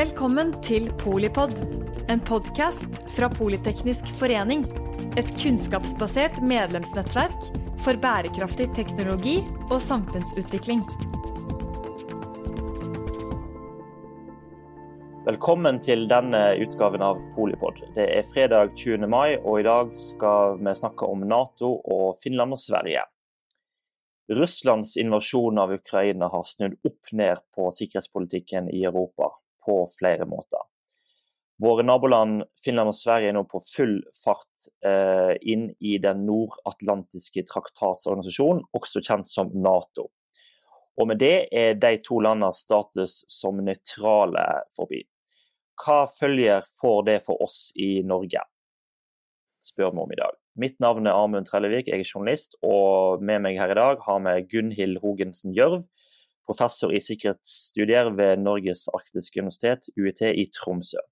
Velkommen til Polipod, en podkast fra Politeknisk forening. Et kunnskapsbasert medlemsnettverk for bærekraftig teknologi og samfunnsutvikling. Velkommen til denne utgaven av Polipod. Det er fredag 20. mai, og i dag skal vi snakke om Nato og Finland og Sverige. Russlands invasjon av Ukraina har snudd opp ned på sikkerhetspolitikken i Europa på flere måter. Våre naboland Finland og Sverige er nå på full fart eh, inn i den nordatlantiske traktatsorganisasjonen, også kjent som Nato. Og med det er de to landenes status som nøytrale forbi. Hva følger får det for oss i Norge? spør vi om i dag. Mitt navn er Amund Trellevik, jeg er journalist, og med meg her i dag har vi Gunhild Hogensen Gjørv, professor i sikkerhetsstudier ved Norges arktiske universitet, UiT i Tromsø.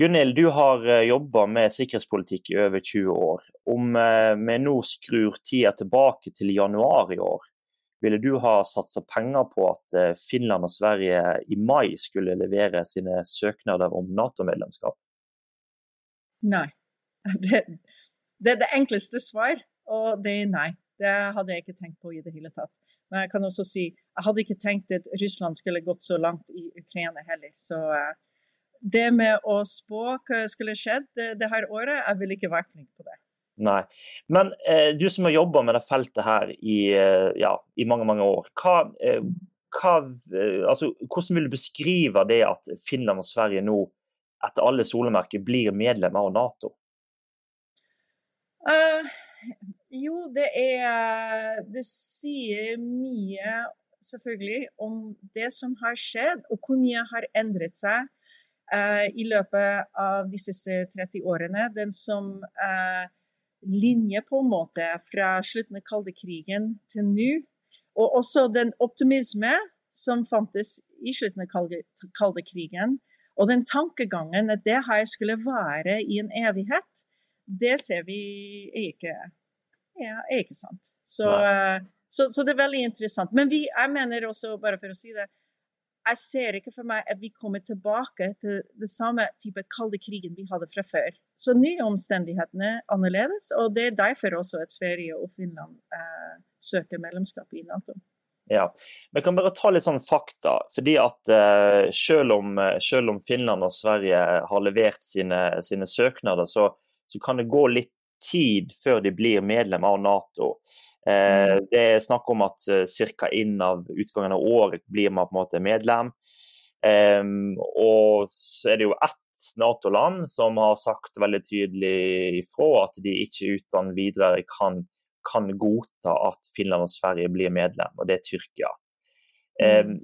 Gunhild, du har eh, jobba med sikkerhetspolitikk i over 20 år. Om eh, vi nå skrur tida tilbake til januar i år, ville du ha satsa penger på at eh, Finland og Sverige i mai skulle levere sine søknader om Nato-medlemskap? Nei. Det, det det enkleste svar, og det er nei. Det hadde jeg ikke tenkt på i det hele tatt. Men jeg kan også si jeg hadde ikke tenkt at Russland skulle gått så langt i Ukraina heller. Så uh, det med å spå hva skulle skjedd det, det her året, jeg ville ikke vært flink på det. Nei. Men eh, du som har jobba med det feltet her i, eh, ja, i mange mange år, hva, eh, hva, eh, altså, hvordan vil du beskrive det at Finland og Sverige nå etter alle solemerker blir medlem av Nato? Uh, jo, det er Det sier mye, selvfølgelig, om det som har skjedd, og hvor mye har endret seg uh, i løpet av de siste 30 årene. Den som uh, linje, på en måte, fra slutten av kalde krigen til nå. Og også den optimisme som fantes i slutten av kalde, kalde krigen. Og den tankegangen at det her skulle være i en evighet det ser vi ikke ja, ikke sant. Så, eh, så, så, det er veldig interessant. Men vi, jeg mener også, bare for å si det, jeg ser ikke for meg at vi kommer tilbake til det samme type kalde krigen vi hadde fra før. Så nye omstendighetene er annerledes, og det er derfor også at Sverige og Finland eh, søker medlemskap i Nato. Ja, Vi kan bare ta litt sånn fakta. fordi at eh, selv, om, selv, om, Finland og Sverige har levert sine, sine søknader, så så kan det gå litt tid før de blir medlem av Nato. Eh, mm. det er snakk om at eh, ca. innen av utgangen av året blir man på en måte medlem. Um, og så er det jo ett Nato-land som har sagt veldig tydelig ifra at de ikke uten videre kan, kan, godta at Finland og Sverige blir medlem, og det er Tyrkia. Mm.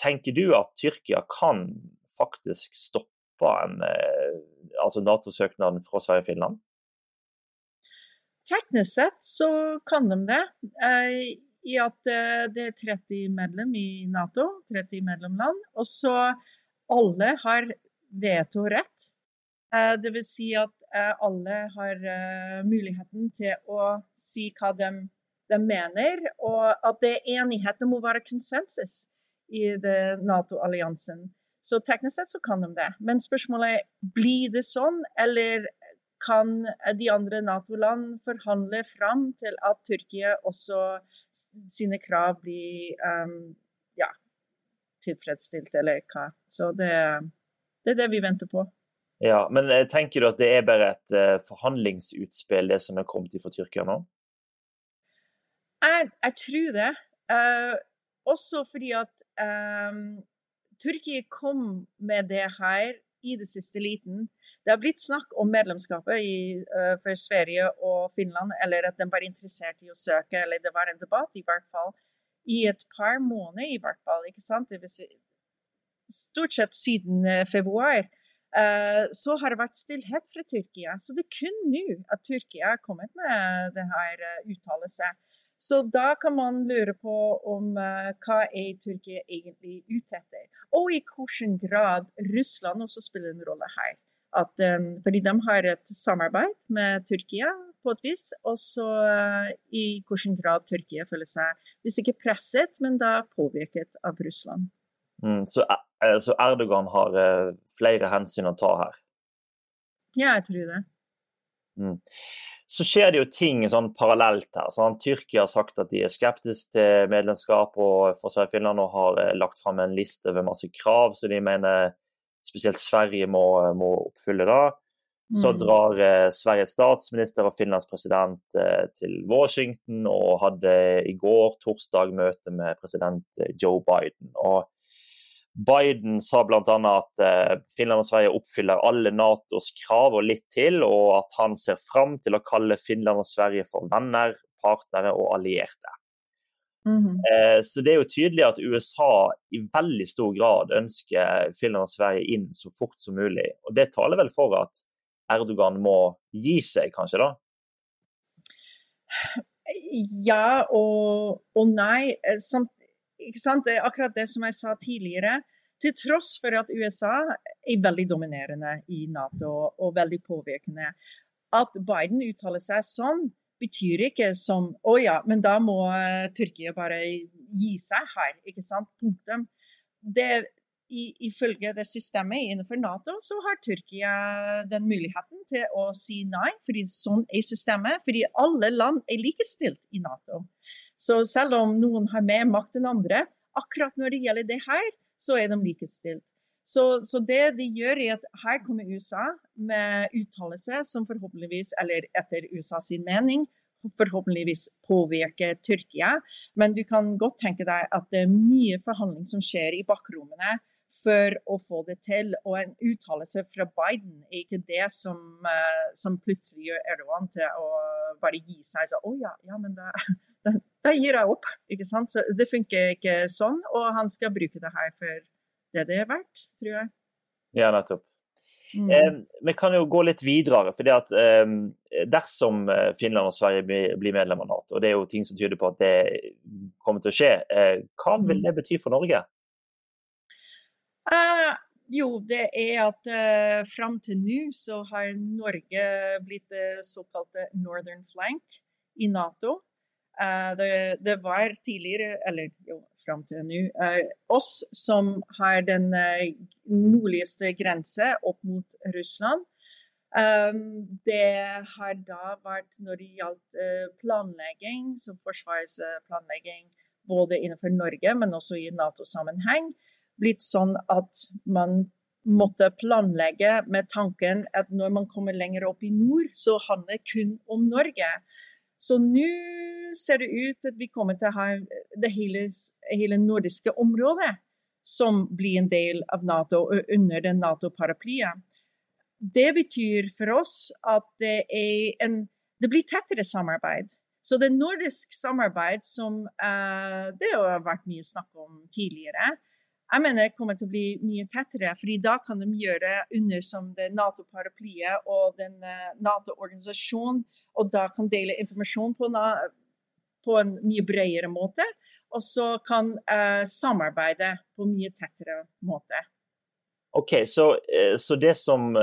tenker du at Tyrkia kan faktisk stoppe en uh, altså Nato-søknaden fra Sverige og Finland? Teknisk sett så kan de det. Eh, I at eh, det er 30 medlem i Nato, 30 medlemland. Og så alle har vetorett. Eh, det vil si at alle har muligheten til å si hva de, de mener, og at det er enighet. Det må være konsensus i Nato-alliansen. Så teknisk sett så kan de det. Men spørsmålet er blir det sånn, eller kan de andre Nato-land forhandle fram til at Tyrkia også sine krav blir um, ja, tilfredsstilt, eller hva. Så det, det, er det vi venter på. Ja, Men eh, tenker du at det er bare et uh, forhandlingsutspill, det som er kommet fra Tyrkia nå? Jeg, jeg tror det. Uh, også fordi at um, Tyrkia kom med det her i det siste liten. Det har blitt snakk om medlemskapet i, uh, for Sverige og Finland, eller at de var interessert i å søke, eller det var en debatt i hvert fall, i et par måneder i hvert fall. ikke sant? Si, stort sett siden uh, februar. Uh, så har det vært stillhet fra Tyrkia. Så det er kun nå at Tyrkia har kommet med det her uttalelsen. Så da kan man lure på om uh, hva er Tyrkia egentlig ute etter. Og i hvilken grad Russland også spiller en rolle her. At, um, fordi de har et samarbeid med Tyrkia på et vis. Og så uh, i hvilken grad Tyrkia føler seg, hvis ikke presset, men da påvirket av Russland. Mm, så så, Erdogan har flere hensyn å ta her. Ja, jeg tror det. Mm. Så skjer det jo ting sånn parallelt her. Sånn. Tyrkia har sagt at de er skeptiske til medlemskap og for og Finland og har eh, lagt fram en liste med masse krav som de mener spesielt Sverige må, må oppfylle. da. Så mm. drar eh, Sveriges statsminister og Finlands president eh, til Washington og hadde i går, torsdag, møte med president eh, Joe Biden. Og Biden sa bl.a. at eh, Finland og Sverige oppfyller alle Natos krav og litt til, og at han ser fram til å kalle Finland og Sverige for venner, partnere og allierte. Mm -hmm. Så det er jo tydelig at USA i veldig stor grad ønsker Finland og Sverige inn så fort som mulig. Og det taler vel for at Erdogan må gi seg, kanskje da? Ja og, og nei. Eh, sant? det er akkurat det som jeg sa tidligere. Til tross for at USA er veldig dominerende i Nato og veldig påvirkende. At Biden uttaler seg sånn, betyr ikke som å ja, men da må uh, Tyrkia bare gi seg her. ikke sant? Punktum. I, ifølge det systemet innenfor Nato, så har Tyrkia den muligheten til å si nei, fordi sånn er systemet. Fordi alle land er likestilt i Nato. Så selv om noen har mer makt enn andre, akkurat når det gjelder det her, så er de likestilt. Så, så, det de gjør, er at her kommer USA med uttalelse som forhåpentligvis, eller etter USA sin mening, forhåpentligvis påvirker Tyrkia. Men du kan godt tenke deg at det er mye forhandling som skjer i bakrommene for å få det til. Og en uttalelse fra Biden er ikke det som, uh, som plutselig gjør Erdogan til å bare gi seg. Så, å ja, ja, men da, da, gir jeg opp. ikke sant? Så Det funker ikke sånn, og han skal bruke det her for det det er verdt, tror jeg. Ja, nettopp. Mm. Eh, vi kan jo gå litt videre. fordi at eh, Dersom Finland og Sverige blir, blir medlem av Nato, og det er jo ting som tyder på at det kommer til å skje, eh, hva vil mm. det bety for Norge? Uh, jo, det er at uh, fram til nå så har Norge blitt det såkalte northern flank i Nato. Uh, det, det, var tidligere, eller jo, fram til nå, uh, oss som har den uh, nordligste grense opp mot Russland. Um, det har da vært når det gjaldt planlegging, som Forsvarets planlegging både innenfor Norge, men også i Nato-sammenheng, blitt sånn at man måtte planlegge med tanken at når man kommer lenger opp i nord, så handler det kun om Norge. Så nå ser det ut at vi kommer til å ha det hele, hele nordiske området som blir en del av Nato og under den Nato-paraplyen. Det betyr for oss at det, en, det blir tettere samarbeid. Så det nordisk samarbeid som uh, det har vært mye snakk om tidligere, jeg mener det kommer til å bli mye tettere, fordi da kan de gjøre under som det Nato-paraplyet og den uh, Nato-organisasjonen, og da kan dele informasjon på, på, en mye bredere måte. Og så kan uh, samarbeide på en mye tettere måte. Ok, Så, eh, så det som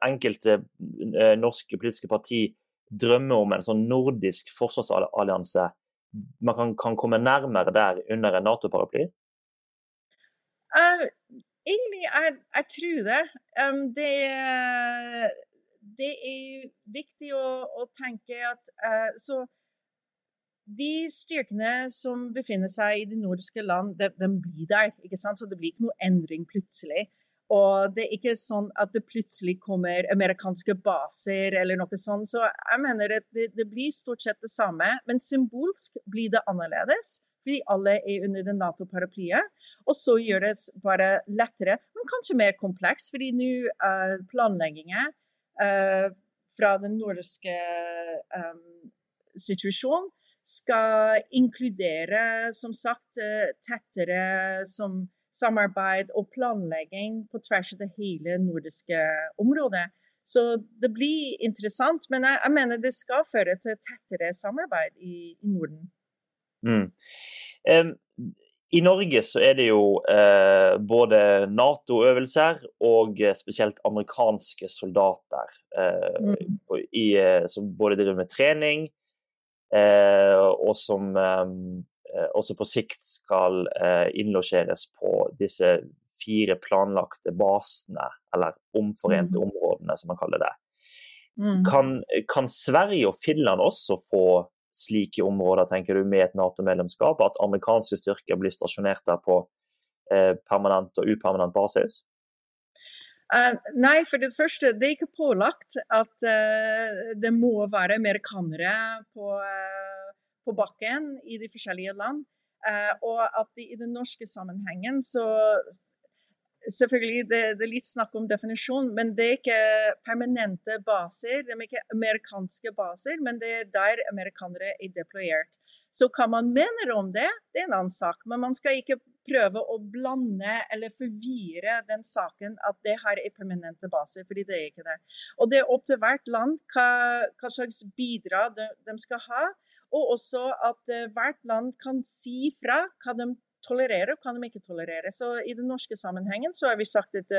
enkelte norske politiske parti drømmer om, en sånn nordisk forsvarsallianse, man kan, kan komme nærmere der under en Nato-paraply? Uh, egentlig, jeg, jeg, tror det. Um, det, det, er viktig å, å tenke at uh, så de styrkene som befinner seg i de nordiske land, de, de blir der. ikke sant? Så det blir ikke noe endring plutselig. Og det er ikke sånn at det plutselig kommer amerikanske baser eller noe sånt. Så jeg mener at det, det blir stort sett det samme, men symbolsk blir det annerledes fordi alle er under den Nato-paraplyet. Og så gjør det bare lettere, men kanskje mer kompleks, fordi nå uh, planleggingen uh, fra den nordiske um, situasjonen skal inkludere, som sagt, tettere som samarbeid og planlegging på tvers av det hele nordiske området. Så det blir interessant, men jeg, jeg mener det skal føre til tettere samarbeid i, i Norden. Mm. Um, I Norge så er det jo eh, både Nato-øvelser og eh, spesielt amerikanske soldater eh, mm. i, eh, som både driver med trening, eh, og som eh, også på sikt skal innlosjeres på disse fire planlagte basene, eller omforente mm. områdene, som man kaller det. Mm. Kan, kan, Sverige og Finland også få slike områder, tenker du, med et Nato-medlemskap? At amerikanske styrker blir stasjonert der på eh, permanent og upermanent basis? Uh, nei, for det første, det er ikke pålagt at uh, det må være amerikanere på, uh, på, bakken i de forskjellige land. og at de, i den norske sammenhengen så Selvfølgelig, det, det, er litt snakk om definisjon, men det er ikke permanente baser. Det er ikke amerikanske baser, men det er der amerikanere er deployert. Så hva man mener om det, det er en annen sak. Men man skal ikke prøve å blande eller forvirre den saken at det her er permanente baser, fordi det er ikke det. Og det er opp til hvert land hva, hva slags bidrag de, de, skal ha. Og også at uh, hvert land kan si fra hva de tolerere og kan de ikke tolerere. Så I den norske sammenhengen så har vi sagt at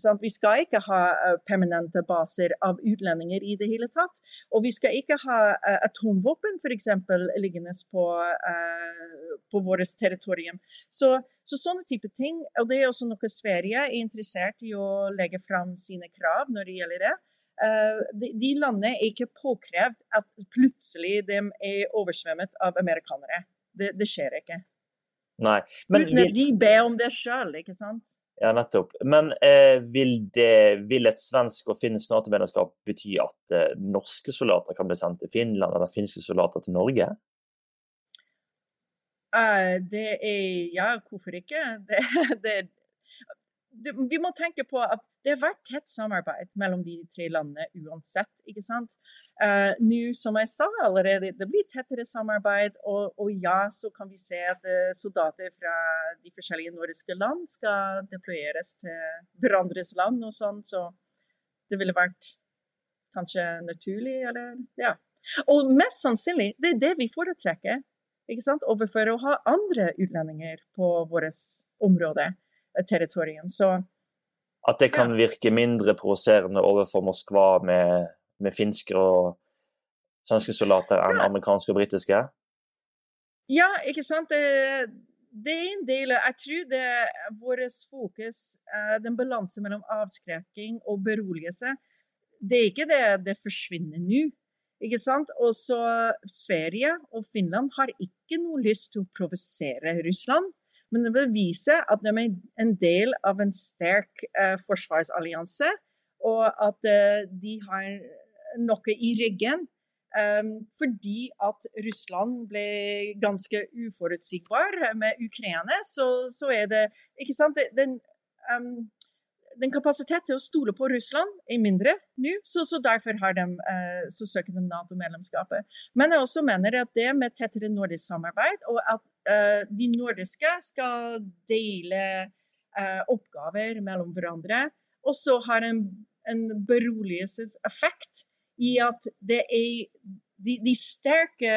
sant, vi skal ikke ha uh, permanente baser av utlendinger i det hele tatt. Og vi skal ikke ha uh, atomvåpen f.eks. liggende på, uh, på vårt territorium. Så, så, sånne type ting. Og det er også noe Sverige er interessert i å legge fram sine krav når det gjelder det. Uh, de, de, landene er ikke påkrevd at plutselig de er oversvømmet av amerikanere. Det, det skjer ikke. Nei. Men, Uten at de ber om det sjøl, ikke sant? Ja, nettopp. Men eh, vil, det, vil, et svensk og finsk Nato-medlemskap bety at eh, norske soldater kan bli sendt til Finland, eller finske soldater til Norge? Uh, det er Ja, hvorfor ikke? Det, det, vi må tenke på at det har vært tett samarbeid mellom de tre landene uansett. ikke sant? Uh, Nå, som jeg sa allerede, det blir tettere samarbeid. Og, og ja, så kan vi se at uh, soldater fra de forskjellige nordiske land skal deployeres til hverandres land og sånn. Så det ville vært kanskje naturlig, eller ja. Og mest sannsynlig, det er det vi foretrekker. ikke sant? Overfor å ha andre utlendinger på vårt område territorium. Så, At det kan ja. virke mindre provoserende overfor Moskva med, med finske og svenske soldater enn ja. amerikanske og britiske? Ja, ikke sant. Det, det er en del Jeg tror det vårt fokus, den balansen mellom avskrekking og beroligelse, det er ikke det det forsvinner nå. Ikke sant? Også Sverige og Finland har ikke noe lyst til å provosere Russland. Men det vil vise at de er en del av en sterk eh, forsvarsallianse, og at eh, de har noe i ryggen. Um, fordi at Russland ble ganske uforutsigbar med Ukraina, så, så er det Ikke sant? Den, um, den kapasiteten til å stole på Russland er mindre nå, så, så, derfor de, uh, så søker de Nato-medlemskapet. Men jeg også mener at det med tettere nordisk samarbeid, og at Eh, de nordiske skal dele eh, oppgaver mellom hverandre. også har en, en beroligelseseffekt i at det er de, de sterke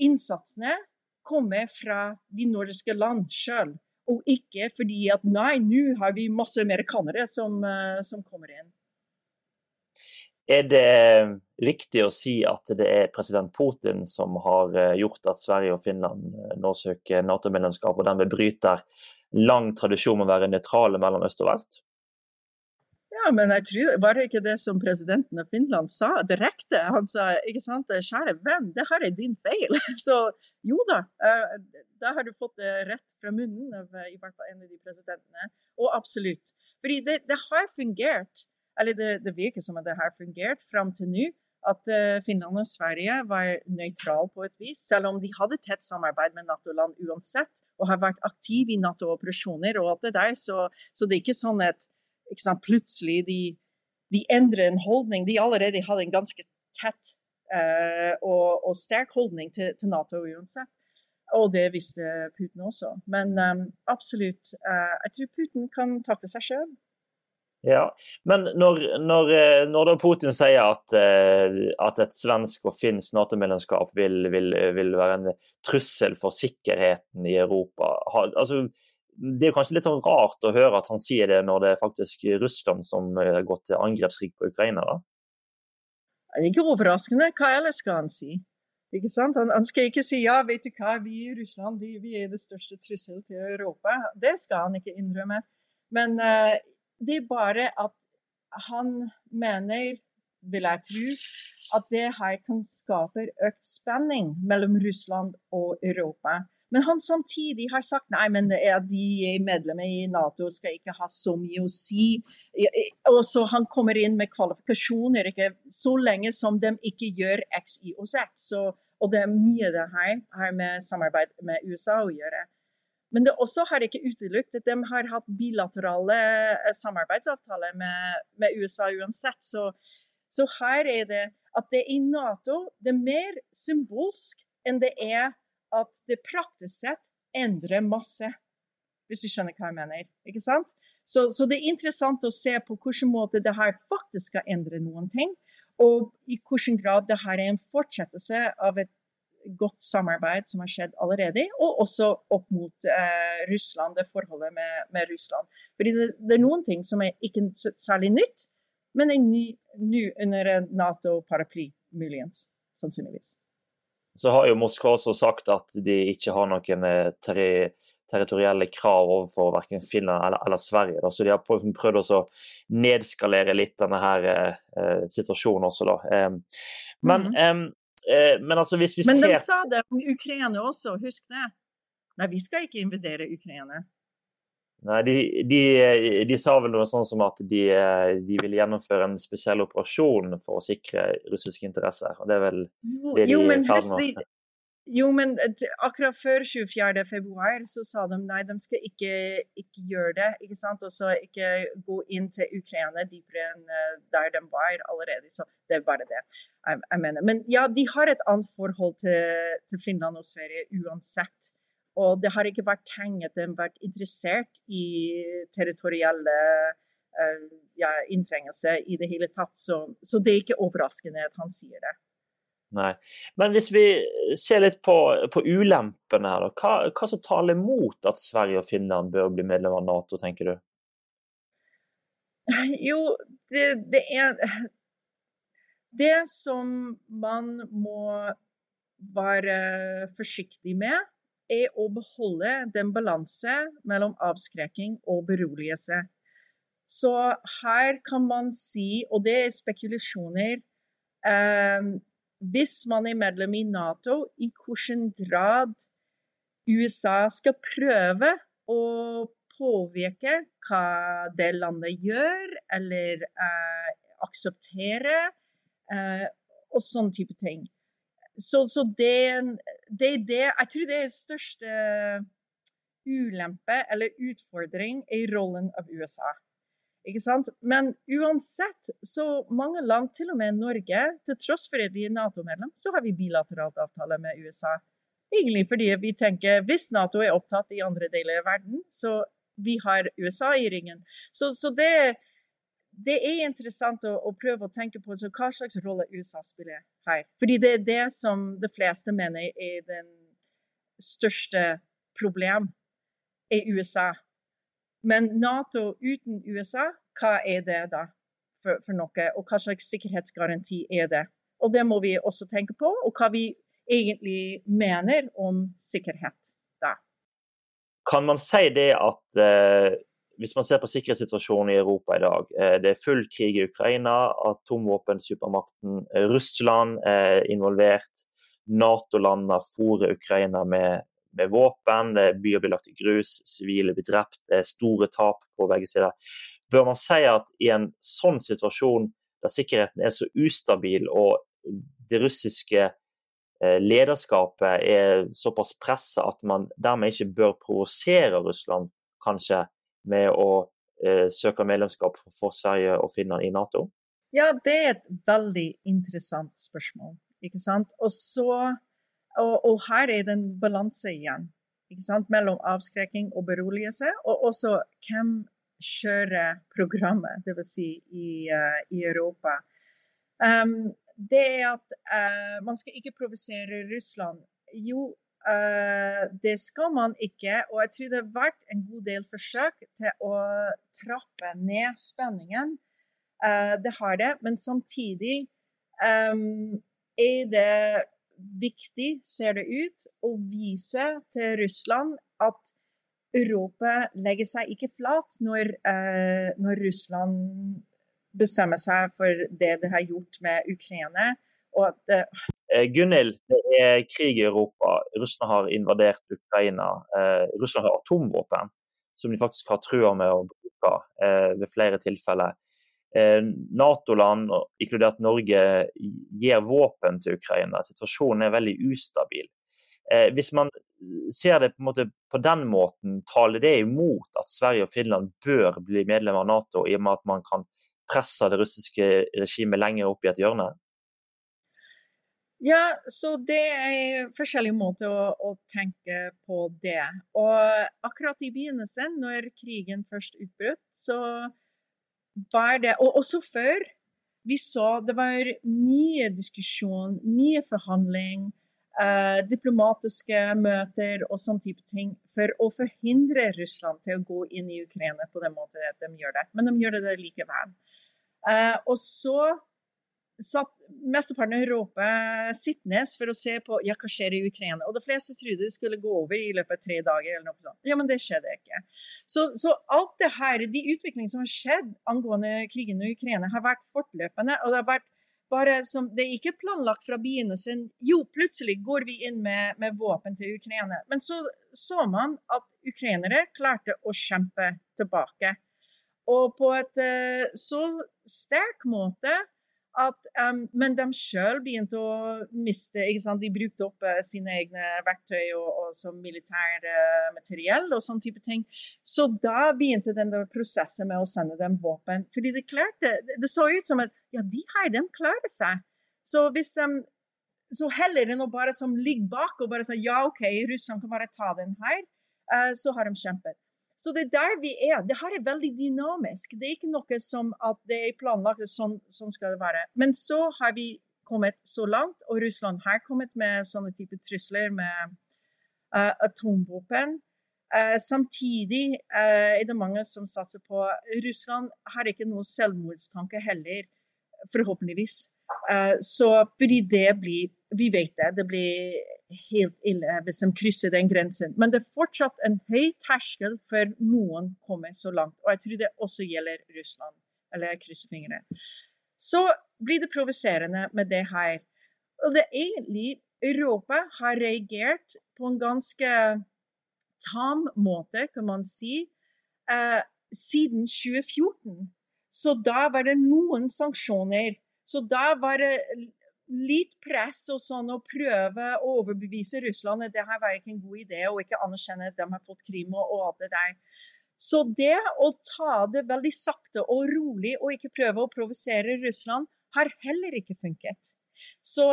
innsatsene kommer fra de nordiske land sjøl. Og ikke fordi at nei, nå har vi masse amerikanere som, uh, som kommer inn. Er det riktig å si at det er president Putin som har eh, gjort at Sverige og Finland eh, nå søker Nato-medlemskap, og dermed bryter lang tradisjon med å være nøytrale mellom øst og vest? Ja, men jeg tror Var det ikke det som presidenten av Finland sa direkte? Han sa ikke sant, kjære venn, det her er din feil. Så jo da, eh, da har du fått det rett fra munnen av i hvert fall en av de presidentene. Og absolutt. Fordi det, det har fungert. Eller det, det virker som at det har fungert fram til nå. At uh, Finland og Sverige var nøytrale på et vis, selv om de hadde tett samarbeid med Nato-land uansett, og har vært aktive i Nato-operasjoner og alt det der. Så, så, det er ikke sånn at ikke sant, plutselig de, de, endrer en holdning. De allerede hadde en ganske tett uh, og, og, sterk holdning til, til, Nato uansett. Og det visste Putin også. Men um, absolutt, uh, jeg tror Putin kan takke seg sjøl. Ja, Men når, når, eh, når Putin sier at, eh, at, et svensk og finsk Nato-medlemskap vil, vil, vil, være en trussel for sikkerheten i Europa altså, Det er kanskje litt sånn rart å høre at han sier det når det er faktisk Russland som har gått til angrepskrig på Ukraina? da? Ikke overraskende. Hva ellers skal han si? Ikke sant? Han, han, skal ikke si ja, vet du hva, vi i Russland vi, vi er det største trussel til Europa. Det skal han ikke innrømme. Men uh, det er bare at han mener, vil jeg tro, at det her kan skape økt spenning mellom Russland og Europa. Men han samtidig har sagt nei, men de medlemmer i Nato skal ikke ha så mye å si. Og så Han kommer inn med kvalifikasjoner ikke? så lenge som de ikke gjør X, Y og Z. Så, og det er mye det her har med samarbeid med USA å gjøre. Men det også har ikke utelukket. at De har hatt bilaterale eh, samarbeidsavtaler med, med USA uansett. Så, så, her er det at det i Nato det er mer symbolsk enn det er at det praktisk sett endrer masse. Hvis du skjønner hva jeg mener. ikke sant? Så, så, det er interessant å se på hvilken måte det her faktisk skal endre noen ting. Og i hvilken grad det her er en fortsettelse av et godt samarbeid som har skjedd allerede, og også opp mot eh, Russland, det forholdet med, med Russland. Fordi det, det, er noen ting som er ikke særlig nytt, men er ny, ny under Nato-paraply, muligens. Sannsynligvis så har jo Moskva også sagt at de ikke har noen eh, terri territorielle krav overfor verken Finland eller, eller Sverige. Da. Så de har prøvd å nedskalere litt denne her eh, situasjonen også, da. Eh, men, mm um, men, altså hvis vi men ser Men de sa det om Ukraina også, husk det. Nei, vi skal ikke invadere Ukraina. Nei, de, de, de, sa vel noe sånn som at de, de ville gjennomføre en spesiell operasjon for å sikre russiske interesser. og Det er vel jo, det de jo, men, er jo, men akkurat før 24. februar så sa de nei, de skal ikke, ikke gjøre det. ikke sant? Og så ikke gå inn til Ukraina dypere enn eh, der de var allerede. Så det er bare det jeg, jeg mener. Men ja, de har et annet forhold til, til Finland og Sverige uansett. Og det har ikke vært tegn at de har vært interessert i territorielle uh, ja, inntrengelse i det hele tatt. Så, så, det er ikke overraskende at han sier det. Nei. Men hvis vi ser litt på, på ulempene her, hva, hva som taler mot at Sverige og Finland bør bli medlem av Nato, tenker du? Jo, det, det er Det som man må være forsiktig med, er å beholde den balanse mellom avskrekking og beroligelse. Så her kan man si, og det er spekulasjoner eh, Hvis man er medlem i Nato, i hvilken grad USA skal prøve å påvirke hva det landet gjør, eller eh, akseptere, eh, og sånne type ting. Så, så det, det, er det Jeg tror det er største ulempe eller utfordring i rollen av USA. Ikke sant? Men uansett, så mange land, til og med Norge, til tross for at vi er Nato-medlem, så har vi bilateralt avtale med USA. Egentlig fordi vi tenker hvis Nato er opptatt i andre deler av verden, så vi har USA i ringen. Så, så det, det er interessant å, å, prøve å tenke på hva slags rolle USA spiller her. Fordi det er det som de fleste mener er den største problem i USA. Men Nato uten USA, hva er det da for, for noe? Og hva slags sikkerhetsgaranti er det? Og det må vi også tenke på, og hva vi egentlig mener om sikkerhet da. Kan man si det at uh hvis man ser på sikkerhetssituasjonen i Europa i dag, eh, det er full krig i Ukraina, atomvåpensupermakten eh, Russland er involvert. Nato-landene fòrer Ukraina med, med våpen, byer blir lagt i grus, sivile blir drept, det er store tap på begge sider. Bør man si at i en sånn situasjon, der sikkerheten er så ustabil og det russiske eh, lederskapet er såpass pressa at man dermed ikke bør provosere Russland, kanskje, med å eh, søke medlemskap for, Sverige og Finland i Nato? Ja, det er et veldig interessant spørsmål. ikke sant? Og, så, og, og her er det en balanse igjen ikke sant? mellom avskrekking og beroligelse, og også hvem kjører programmet, dvs. Si i, uh, i Europa. Um, det er at uh, man skal ikke provosere Russland. Jo, det skal man ikke. Og jeg tror det har vært en god del forsøk til å trappe ned spenningen. Uh, det har det. Men samtidig um, er det viktig, ser det ut, å vise til Russland at Europa legger seg ikke flat når, når Russland bestemmer seg for det de har gjort med Ukraina. Og at, uh... Gunhild, det er krig i Europa. Russland har invadert Ukraina. Russland har atomvåpen som de faktisk har trua med å bruke ved flere tilfeller. Nato-land, inkludert Norge, gir våpen til Ukraina. Situasjonen er veldig ustabil. Hvis man ser det på, måte, på, den måten, taler det imot at Sverige og Finland bør bli medlem av Nato, i og med at man kan presse det russiske regimet lenger opp i et hjørne? Ja, så det er forskjellige måter å, å, tenke på det. Og akkurat i begynnelsen, når krigen først utbrøt, så var det Og også før. Vi så det var mye diskusjon, mye forhandling eh, diplomatiske møter og sånn type ting for å forhindre Russland til å gå inn i Ukraina på den måten de gjør det. Men de gjør det likevel. Eh, og så satt mesteparten av Europa sittende for å se på ja, hva skjer i Ukraina. Og de fleste trodde det skulle gå over i løpet av tre dager. eller noe sånt. Ja, Men det skjedde ikke. Så, så alt det her, de utviklingene som har skjedd angående krigen i Ukraina, har vært fortløpende. og det har vært bare som, Det er ikke planlagt fra begynnelsen. Jo, plutselig går vi inn med, med våpen til Ukraina. Men så så man at ukrainere klarte å kjempe tilbake. Og på et uh, så sterk måte at, um, men de sjøl begynte å miste De brukte opp uh, sine egne verktøy og, og som militær uh, materiell og sånn type ting. Så da begynte den prosessen med å sende dem våpen. Fordi det klarte Det så ut som at ja, de her, de klarer seg. Så hvis um, så heller enn å bare som ligge bak og bare si ja, OK, Russland kan bare ta den her, uh, så har de kjempet. Så det er der vi er. Det her er veldig dynamisk. Det er ikke noe som at det er planlagt, sånn, sånn skal det være. Men så har vi kommet så langt, og Russland har kommet med sånne type trusler med uh, atomvåpen. Uh, samtidig uh, er det mange som satser på Russland har ikke noe selvmordstanke heller, forhåpentligvis. så fordi det blir Vi vet det. Det blir helt ille hvis de krysser den grensen. Men det er fortsatt en høy terskel før noen kommer så langt. Og jeg tror det også gjelder Russland. Eller jeg krysser fingrene. Så blir det provoserende med det her. Og det er egentlig Europa har reagert på en ganske tam måte, kan man si, eh, siden 2014. Så da var det noen sanksjoner. Så da var det litt press og sånn å prøve å overbevise Russland at det her var ikke en god idé, og ikke anerkjenne at de har fått Krim og, alt det der. Så det å ta det veldig sakte og rolig og ikke prøve å provosere Russland, har heller ikke funket. Så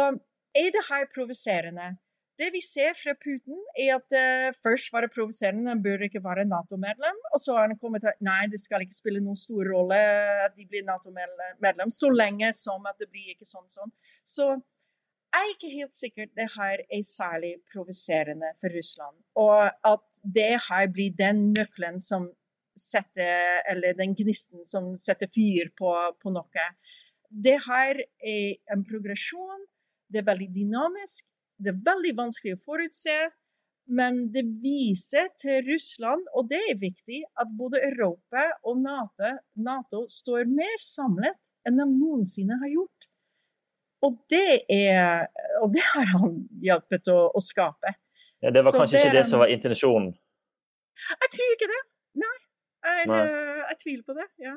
er det her provoserende. Det vi ser fra Putin, er at uh, først var det provoserende, han burde ikke være Nato-medlem. Og så har han kommet til at nei, det skal ikke spille noen stor rolle at de blir Nato-medlem, så lenge som at det blir ikke sånn sånn. Så jeg er ikke helt sikkert det her er særlig provoserende for Russland. Og at det her blir den nøkkelen som setter Eller den gnisten som setter fyr på, på noe. Det her er en progresjon. Det er veldig dynamisk det er veldig vanskelig å forutse. Men det viser til Russland, og det er viktig, at både Europa og NATO, NATO står mer samlet enn de noensinne har gjort. Og det, er, og det har han hjulpet å, å skape. Ja, det var kanskje det, ikke det som var intensjonen? Jeg tror ikke det. Jeg, eh, jeg tviler på det. ja.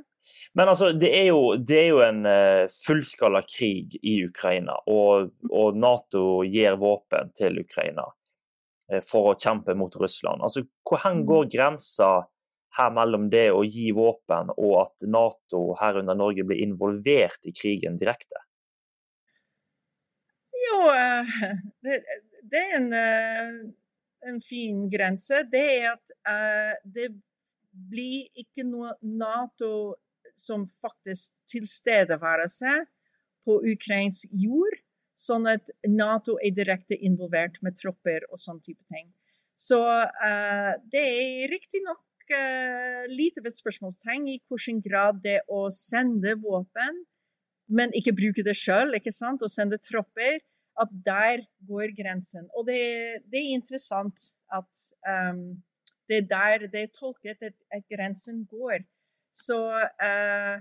Men altså, det er jo, det er jo en uh, fullskala krig i Ukraina, og, og, Nato gir våpen til Ukraina uh, for å kjempe mot Russland. Altså, Hvor mm. går grensa her mellom det å gi våpen og at Nato, herunder Norge, blir involvert i krigen direkte? Jo, uh, det, det, er en, en fin grense. Det er at det blir ikke noe Nato som faktisk tilstedeværelse på ukrainsk jord, sånn at Nato er direkte involvert med tropper og sånn type ting. Så uh, det er riktignok uh, eh, lite ved spørsmålstegn i hvilken grad det å sende våpen, men ikke bruke det sjøl, og sende tropper, at der går grensen. Og det, det er interessant at um, Det er der det er tolket at, at grensen går. Så uh,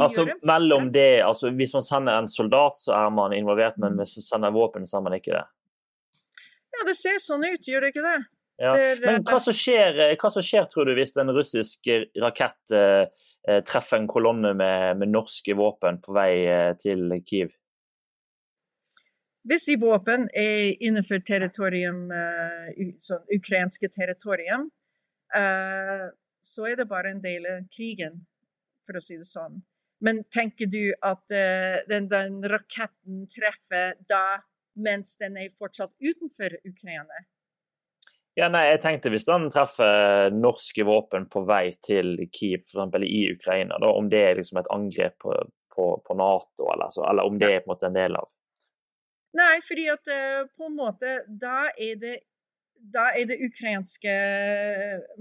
altså, mellom det, altså, Hvis man sender en soldat, så er man involvert, men hvis man sender våpen, så er man ikke det? Ja, det ser sånn ut, gjør det ikke det? Ja. Men hva som, skjer, hva som, skjer, tror du, hvis en russisk rakett eh, treffer en kolonne med, med, norske våpen på vei eh, til Kiev? Hvis de våpen er innenfor territorium, uh, sånn ukrainske territorium, uh, så er det bare en del av krigen, for å si det sånn. Men tenker du at uh, den, den, raketten treffer da mens den er fortsatt utenfor Ukraina? Ja, nei, jeg tenkte Hvis den treffer norske våpen på vei til Kiev, f.eks. i Ukraina, da, om det er liksom et angrep på, på, på Nato, eller, så, eller, om det er på en en del av Nei, fordi at uh, på en måte da er det, da er det ukrainske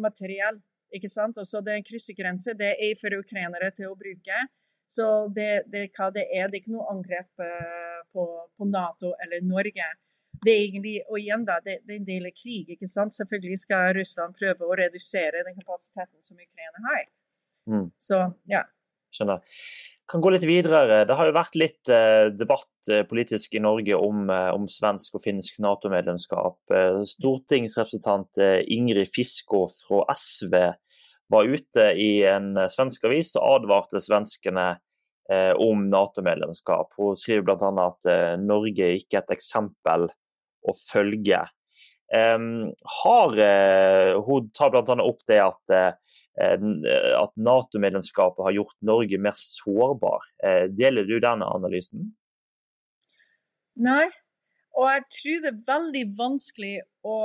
materiell. Ikke sant? Også det er en kryssegrense. Det er for ukrainere til å bruke. Så det, det, hva det er, det er ikke noe angrep uh, på, på, Nato eller Norge. Det er egentlig, og igjen da, det, det, er en del av krig. ikke sant? Selvfølgelig skal Russland prøve å redusere den kapasiteten som Ukraina har. Mm. Så, ja. Skjønner kan gå litt videre. Det har jo vært litt eh, debatt eh, politisk i Norge om, eh, om svensk og finsk Nato-medlemskap. Stortingsrepresentant Ingrid Fiskå fra SV var ute i en svensk avis og advarte svenskene om Nato-medlemskap. Hun skriver bl.a. at Norge ikke er et eksempel å følge. Hun tar bl.a. opp det at at Nato-medlemskapet har gjort Norge mer sårbar. Eh, deler du denne analysen? Nei, og jeg tror det er veldig vanskelig å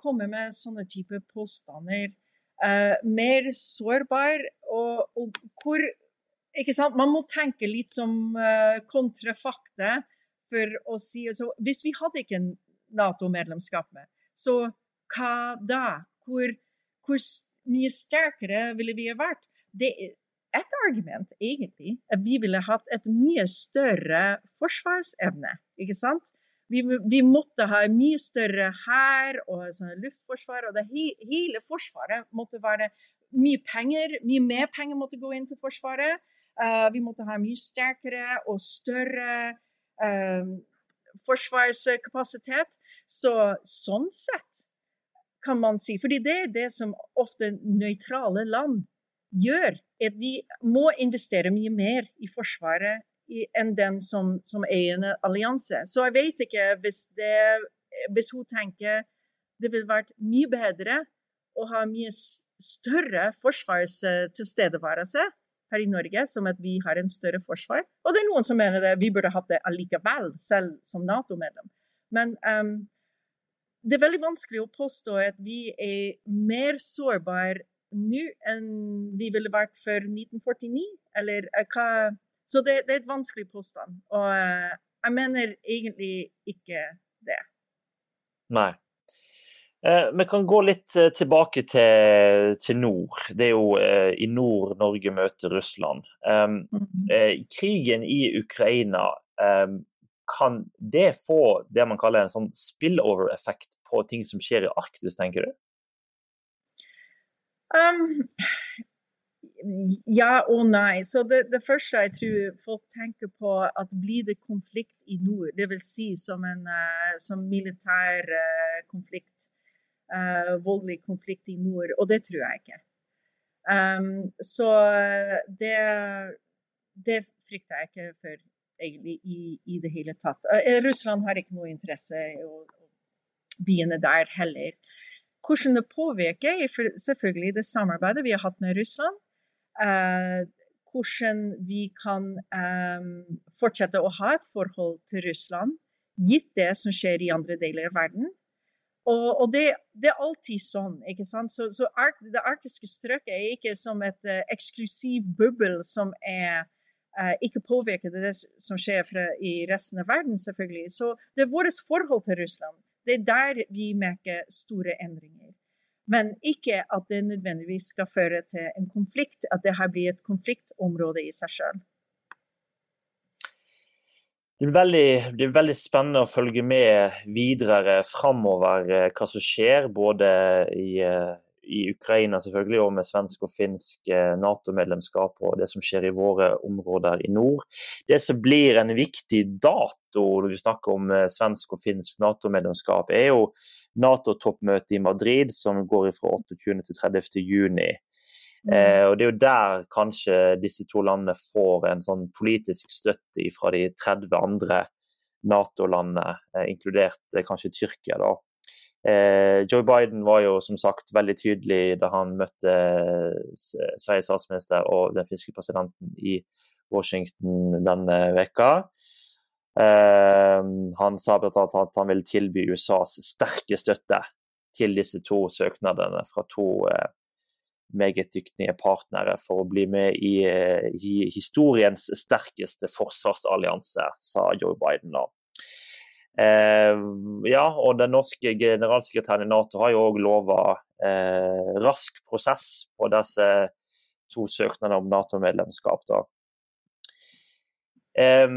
komme med sånne type påstander. Uh, mer sårbar og, og, hvor ikke sant? Man må tenke litt som uh, kontrafakte for å si altså, Hvis vi hadde ikke Nato-medlemskap, så hva da? Hvor, hvor mye sterkere ville vi ha vært. Det er et argument, egentlig, at vi ville hatt et mye større forsvarsevne. ikke sant? Vi, vi måtte ha mye større hær og sånn luftforsvar. Og det he, hele Forsvaret måtte være mye penger. Mye mer penger måtte gå inn til Forsvaret. Uh, vi måtte ha mye sterkere og større uh, forsvarskapasitet. Så sånn sett kan man si. Fordi det er det som ofte nøytrale land gjør. at De må investere mye mer i Forsvaret enn den som, som er en allianse. Så jeg vet ikke hvis, det, hvis hun tenker det ville vært mye bedre å ha mye større forsvarstilstedeværelse her i Norge, som at vi har en større forsvar. Og det er noen som mener det vi burde hatt det allikevel, selv som Nato-medlem. Men um, det er veldig vanskelig å påstå at vi er mer sårbare nå enn vi ville vært før 1949. Eller eh, hva Så det, det er et vanskelig påstand. Og uh, jeg mener egentlig ikke det. Nei. Eh, vi kan gå litt eh, tilbake til, til, nord. Det er jo eh, i nord Norge møter Russland. Mm krigen i Ukraina kan det få det man kaller en sånn spillover-effekt på ting som skjer i Arktis, tenker du? Um, ja og nei. Så det, det, første jeg tror folk tenker på, at blir det konflikt i nord, dvs. Si som en uh, som militær uh, konflikt, uh, voldelig konflikt i nord, og det tror jeg ikke. Um, så det, det frykter jeg ikke for egentlig i, i det hele tatt. Uh, Russland har ikke noe interesse å, begynne der heller. Hvordan det påvirker, er selvfølgelig det samarbeidet vi har hatt med Russland. Uh, hvordan vi kan um, fortsette å ha et forhold til Russland, gitt det som skjer i andre deler av verden. Og, og det, det, er alltid sånn. ikke sant? Så, så art, Det arktiske strøket er ikke som et uh, eksklusiv bubbel som er ikke påvirker det som skjer fra, i resten av verden, selvfølgelig. Så det er vårt forhold til Russland. Det er der vi merker store endringer. Men ikke at det nødvendigvis skal føre til en konflikt, at det her blir et konfliktområde i seg sjøl. det blir, veldig, det blir veldig spennende å følge med videre framover hva som skjer, både i i Ukraina selvfølgelig, og med svensk og finsk eh, Nato-medlemskap og det som skjer i våre områder i nord. Det som blir en viktig dato når vi snakker om eh, svensk og finsk Nato-medlemskap, er jo Nato-toppmøtet i Madrid, som går fra 28. til 30. juni. Mm. Eh, og Det er jo der kanskje disse to landene får en sånn politisk støtte fra de 30 andre Nato-landene, eh, inkludert eh, kanskje Tyrkia. da. Eh, Joe Biden var jo som sagt veldig tydelig da han møtte Sveriges statsminister og den finske presidenten i Washington denne veka. Eh, han sa bl.a. at han vil tilby USAs sterke støtte til disse to søknadene fra to eh, meget dyktige partnere for å bli med i, i historiens sterkeste forsvarsallianse, sa Joe Biden da. Eh, ja, og den norske generalsekretæren i Nato har jo òg lova eh, rask prosess på disse to søknadene om Nato-medlemskap. Eh,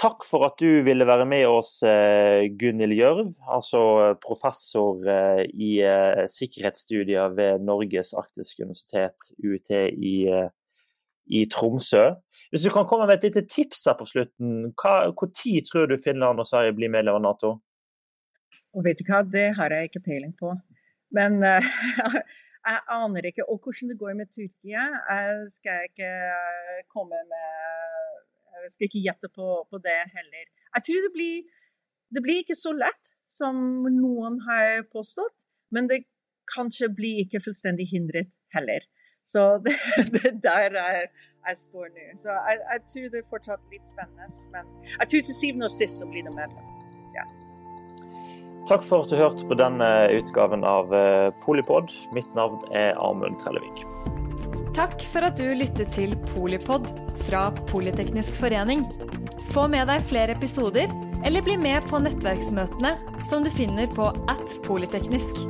takk for at du ville være med oss, eh, Gunhild Gjørv, altså professor eh, i eh, sikkerhetsstudier ved Norges arktiske universitet, UiT i, i Tromsø. Hvis du kan komme med et lite tips her på slutten, tid tror du Finland og Sverige blir medlem av Nato? Og vet du hva, Det har jeg ikke peiling på. Men uh, jeg aner ikke. Og hvordan det går med Tyrkia, jeg skal ikke komme med Jeg skal ikke gjette på, på det heller. Jeg tror det blir, det blir ikke så lett som noen har påstått. Men det kanskje blir ikke fullstendig hindret heller. Så det, det der er jeg står nå. Så jeg, jeg, tror det er fortsatt litt spennende. Men jeg tror til syvende og sist så blir det medlem. Ja. Takk for at du hørte på denne utgaven av eh, Polipod. Mitt navn er Amund Trellevik. Takk for at du lyttet til Polipod fra Politeknisk forening. Få med deg flere episoder, eller bli med på nettverksmøtene som du finner på at polyteknisk.